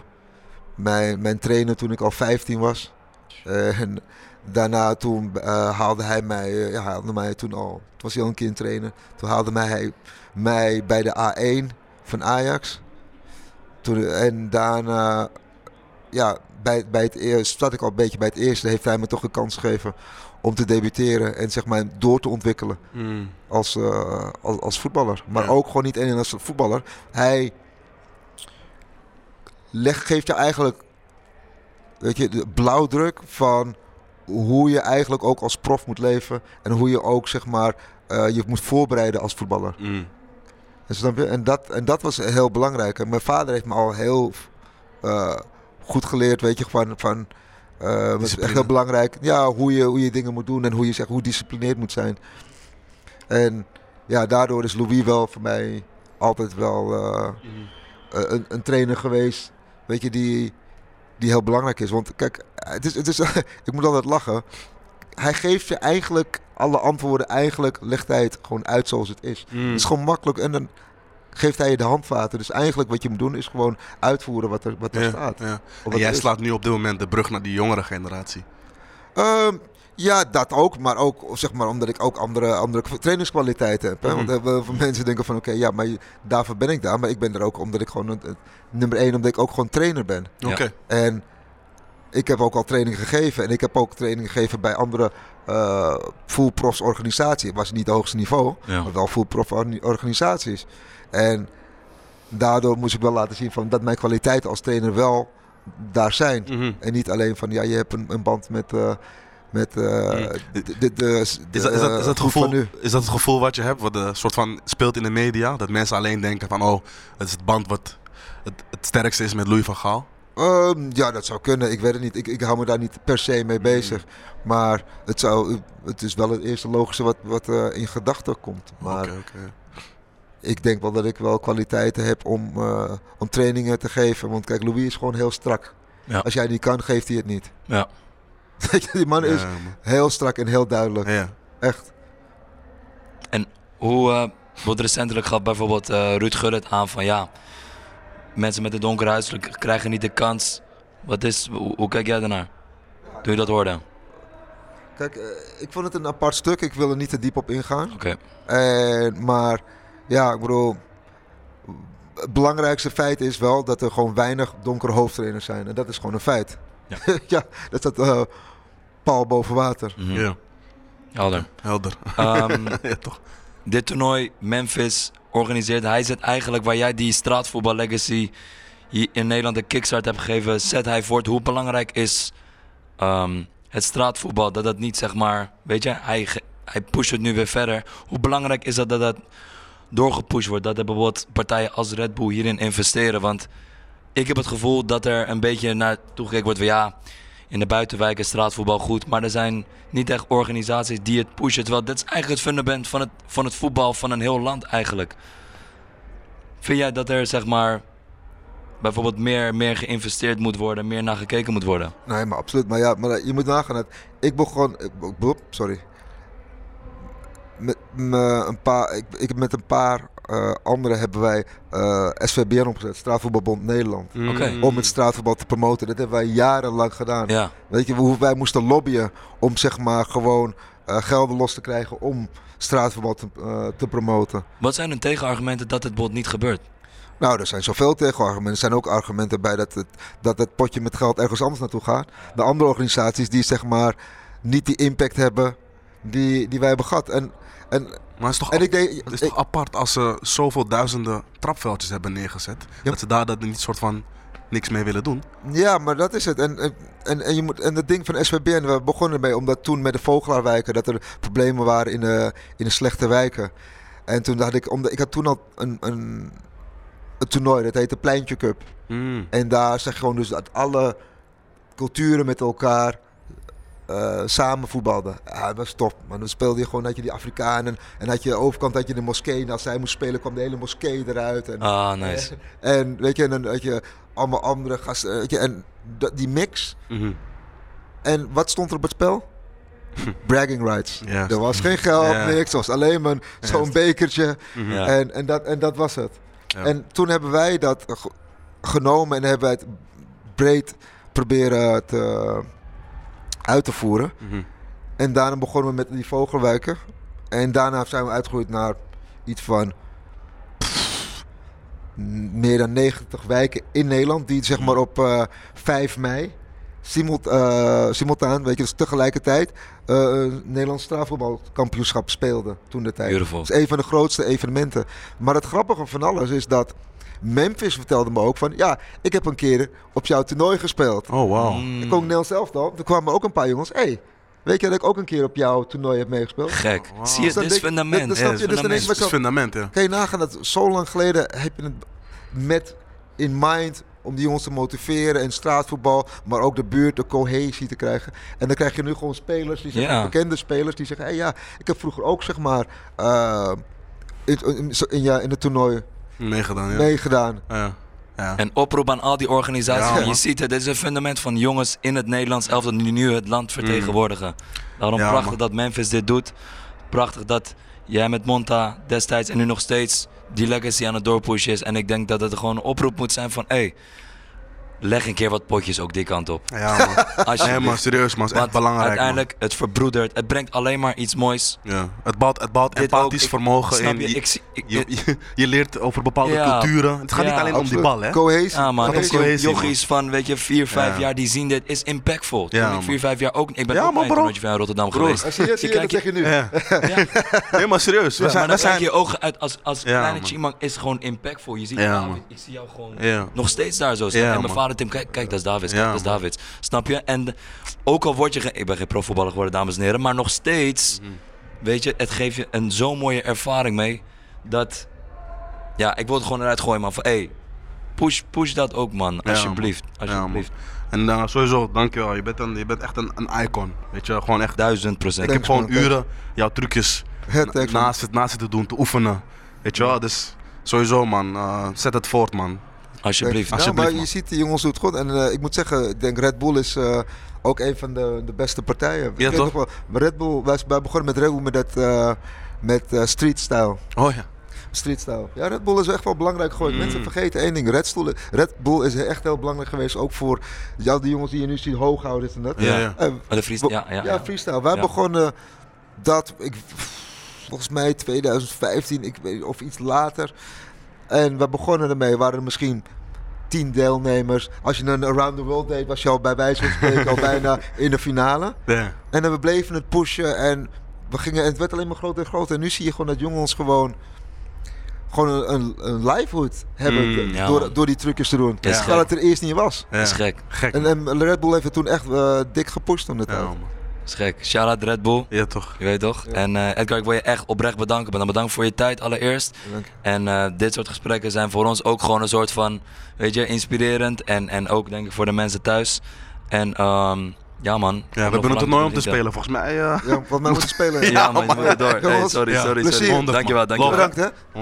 mijn, mijn trainer toen ik al 15 was. Eh, en daarna toen eh, haalde hij mij, eh, ja, haalde mij toen al, toen was hij al een kind trainer. Toen haalde mij, hij mij bij de A1 van Ajax. Toen, en daarna, ja, bij, bij het eerste, zat ik al een beetje bij het eerste, heeft hij me toch een kans gegeven om te debuteren en zeg maar door te ontwikkelen als, eh, als, als voetballer. Maar Ja. ook gewoon niet alleen als voetballer. Hij leg, geeft je eigenlijk weet je, de blauwdruk van hoe je eigenlijk ook als prof moet leven. En hoe je ook zeg maar eh, je moet voorbereiden als voetballer. Mm. En, dat, en dat was heel belangrijk. En mijn vader heeft me al heel eh, goed geleerd, weet je, van... van eh, het is echt heel belangrijk. Ja, hoe je, hoe je dingen moet doen en hoe je zeg, hoe disciplineerd moet zijn. En ja, daardoor is Louis wel voor mij altijd wel eh, een, een trainer geweest, weet je, die, die heel belangrijk is. Want kijk, het is, het is, ik moet altijd lachen. Hij geeft je eigenlijk alle antwoorden, eigenlijk legt hij het gewoon uit zoals het is. Mm. Het is gewoon makkelijk en dan geeft hij je de handvaten. Dus eigenlijk wat je moet doen is gewoon uitvoeren wat er, wat er Ja, staat. ja. En jij slaat nu op dit moment de brug naar die jongere generatie. Ehm, ja, dat ook. Maar ook zeg maar, omdat ik ook andere, andere trainingskwaliteiten heb. Hè? Want heel veel mensen denken van oké, ja, maar daarvoor ben ik daar. Maar ik ben er ook omdat ik gewoon, nummer één, omdat ik ook gewoon trainer ben. Ja. Oké. En ik heb ook al training gegeven. En ik heb ook training gegeven bij andere eh full profs organisaties. Het was niet het hoogste niveau, Ja. maar wel full prof organisaties. En daardoor moest ik wel laten zien van dat mijn kwaliteiten als trainer wel daar zijn. Mhm. En niet alleen van ja, je hebt een, een band met. eh met eh, Mm. de, de, de, de, Is dat, is, dat, is, dat eh, het gevoel, is dat het gevoel wat je hebt, wat een soort van speelt in de media? Dat mensen alleen denken van, oh, het is het band wat het, het sterkste is met Louis van Gaal? Ehm, ja, dat zou kunnen. Ik weet het niet. Ik, ik hou me daar niet per se mee bezig. Maar het, zou, het is wel het eerste logische wat, wat in gedachten komt. Maar oké. Ik denk wel dat ik wel kwaliteiten heb om, eh, om trainingen te geven. Want kijk, Louis is gewoon heel strak. Ja. Als jij niet kan, geeft hij het niet. Ja. Die man is heel strak en heel duidelijk. Ja. Echt. Hoe eh, wordt recentelijk gaf bijvoorbeeld eh Ruud Gullit aan van ja, mensen met een donker huiselijk krijgen niet de kans. Wat is, hoe, hoe kijk jij daarnaar? Toen je dat hoorde? Kijk, ik vond het een apart stuk. Ik wil er niet te diep op ingaan. Oké. En, maar ja, ik bedoel, het belangrijkste feit is wel dat er gewoon weinig donkere hoofdtrainers zijn. En dat is gewoon een feit. Ja. Ja, dat staat eh paal boven water. Mhm. ja, Helder. helder. Ehm, ja, toch? dit toernooi, Memphis, organiseert. Hij zet eigenlijk waar jij die straatvoetbal legacy hier in Nederland de kickstart hebt gegeven, zet hij voort. Hoe belangrijk is ehm, het straatvoetbal? Dat dat niet zeg maar, weet je, hij, hij pusht het nu weer verder. Hoe belangrijk is dat dat dat doorgepusht wordt? Dat er bijvoorbeeld partijen als Red Bull hierin investeren? Want ik heb het gevoel dat er een beetje naar toegekeken wordt van ja, in de buitenwijken is straatvoetbal goed, maar er zijn niet echt organisaties die het pushen. Terwijl dat is eigenlijk het fundament van het, van het voetbal van een heel land eigenlijk. Vind jij dat er zeg maar bijvoorbeeld meer, meer geïnvesteerd moet worden, meer naar gekeken moet worden? Nee, maar absoluut. Maar ja, maar je moet nagaan. Ik begon. Sorry. Met, me een paar, ik, ik heb met een paar eh, andere hebben wij eh, SVBN opgezet, Straatvoetbalbond Nederland. Oké. Mm. Om het straatvoetbal te promoten. Dat hebben wij jarenlang gedaan. Ja, Weet je, hoe wij moesten lobbyen om zeg maar gewoon eh, gelden los te krijgen om straatvoetbal te, eh, te promoten. wat zijn hun tegenargumenten dat het bijvoorbeeld niet gebeurt? Nou, er zijn zoveel tegenargumenten. Er zijn ook argumenten bij dat het, dat het potje met geld ergens anders naartoe gaat. De andere organisaties die zeg maar niet die impact hebben die, die wij hebben gehad. En, en, Maar het is toch, en ik denk... het is ik- toch apart als ze zoveel duizenden trapveldjes hebben neergezet. Dat ze daar dat niet soort van niks mee willen doen. Ja, maar dat is het. En, en, en, je moet, en het ding van SWBN, we begonnen ermee omdat toen met de Vogelaarwijken dat er problemen waren in de, in de slechte wijken. En toen had ik, omdat, ik had toen al een, een, een toernooi, dat heette Pleintje Cup. Mm. En daar zeg je gewoon dus dat alle culturen met elkaar eh, samen voetbalden. Ja, dat was top. Maar dan speelde je gewoon, had je die Afrikanen en had je de overkant had je de moskee. En als zij moest spelen kwam de hele moskee eruit. En, Ah, nice. en weet je, en dan had je allemaal andere gasten. Weet je, en dat- die mix. Mhm. En wat stond er op het spel? Bragging rights. Er was geen geld, Ja. niks. Het was alleen maar zo'n bekertje. Mhm. En, en, dat, en dat was het. Ja. En toen hebben wij dat ge- genomen en hebben wij het breed proberen te, uit te voeren. Mhm. En daarna begonnen we met die vogelwijken. En daarna zijn we uitgegroeid naar iets van pff, meer dan 90 wijken in Nederland. Die zeg maar op eh 5 mei simult, eh, simultaan, weet je, dus tegelijkertijd eh, een Nederlands strafvoetbalkampioenschap speelden toen de tijd. Beautiful. Dat is een van de grootste evenementen. Maar het grappige van alles is dat Memphis vertelde me ook van... Ja, ik heb een keer op jouw toernooi gespeeld. Oh, wauw. Mm, Ik kon Nederlands zelf dan. Er kwamen ook een paar jongens. hey, weet je dat ik ook een keer op jouw toernooi heb meegespeeld? Gek. Wow. Zie je, Dus dit is fundament. dat- snap je? is Dus dan denk fundament. ik ja. Kan je nagaan dat zo lang geleden heb je het met in mind om die jongens te motiveren en straatvoetbal, maar ook de buurt, de cohesie te krijgen. En dan krijg je nu gewoon spelers, die zeggen, Ja. bekende spelers, die zeggen, hey, ja, ik heb vroeger ook zeg maar eh, in, in, in, ja, in het toernooi Meegedaan, ja. meegedaan. Ja. ja. En oproep aan al die organisaties. Ja, je ziet het, dit is een fundament van jongens in het Nederlands elftal die nu het land vertegenwoordigen. Daarom Ja, prachtig man. dat Memphis dit doet. Prachtig dat jij met Monta destijds en nu nog steeds die legacy aan het doorpushen is. En ik denk dat het gewoon een oproep moet zijn van... Hey, leg een keer wat potjes ook die kant op. Ja, man. Nee, man, serieus, man. Het is echt belangrijk, uiteindelijk, het verbroedert. Het brengt alleen maar iets moois. Ja. Het bouwt, het bouwt Dit empathisch ook, ik- vermogen snap in. je? Je, Ik je, je, je leert over bepaalde Ja. culturen. Het gaat Ja, niet alleen om die bal, hè? Cohesie. Ja man, Gaat cohesie, zie jochies van weet je, 4, 5 Ja. jaar die zien dit, is impactful. Toen Ja, ik man. 4, 5 jaar ook, ik ben Ja, ook man, een toernooitje van Rotterdam Bro, geweest. Zie je, je, dat kijk zeg je nu. Ja. Ja, Nee, maar serieus. We maar zijn, dan je ogen uit als, als kleine man. Chimang is gewoon impactful. Je ziet ik zie jou gewoon Ja. nog steeds daar zo staan. Ja, en mijn man. Vader Tim, kijk, kijk dat is David, kijk, Ja, dat is. Snap je? En ook al word je, ik ben geen profvoetballer geworden dames en heren, maar nog steeds, Mhm. weet je, het geeft je een zo'n mooie ervaring mee, dat, ja, ik wil het gewoon eruit gooien man, van hey, push, push dat ook man, alsjeblieft, man. Ja, man. alsjeblieft. En sowieso, dankjewel. Je bent, een, je bent echt een, een icon. Weet je, gewoon echt. Duizend procent. Ik heb gewoon uren jouw trucjes Het naast, het, naast zitten doen, te oefenen. Weet je wel, dus sowieso man, eh, zet het voort man. Alsjeblieft. Alsjeblieft, maar je ziet, die jongens doen het goed. En eh, ik moet zeggen, ik denk Red Bull is eh, ook een van de, de beste partijen. Ik Ja, weet toch? wel, Red Bull, wij, wij begonnen met Red Bull met, dat, eh, met street style. Oh ja. Street style. Ja, Red Bull is echt wel belangrijk geworden. Mm. Mensen vergeten één ding. Red, Stoel- Red Bull is echt heel belangrijk geweest. Ook voor ja, die jongens die je nu ziet hoog houden. Dit en dat. Ja, ja. Maar de freestyle, ja, ja, ja, freestyle. Wij begonnen dat, ik, volgens mij 2015, ik weet, of iets later. En we begonnen ermee, waren er misschien tien deelnemers. Als je een Around the World deed, was je al bij wijze van spreken al bijna in de finale. Ja. En dan we bleven het pushen en we gingen, en het werd alleen maar groter en groter. En nu zie je gewoon dat jongens gewoon, gewoon een, een, een livelihood hebben Mm, ja, door, man. door die trucjes te doen. Is Terwijl het er eerst niet was. Ja. Dat is gek. Gek. En, Red Bull heeft het toen echt eh, dik gepusht om de Ja, tijd. Is gek. Shout out Red Bull. Ja, toch. Je weet toch? Ja. En eh, Edgar, ik wil je echt oprecht bedanken. Bedankt bedankt voor je tijd allereerst. Dank je. En eh, dit soort gesprekken zijn voor ons ook gewoon een soort van, weet je, inspirerend. En, en ook denk ik voor de mensen thuis. En ehm, ja man. Ja, we hebben een toernooi om te spelen. Volgens mij. eh, Ja, wat mij moeten spelen. Ja man, je moet door. Hey, sorry, ja, sorry, plezier. sorry. Honderd, Dankjewel, dankjewel. Bedankt hè.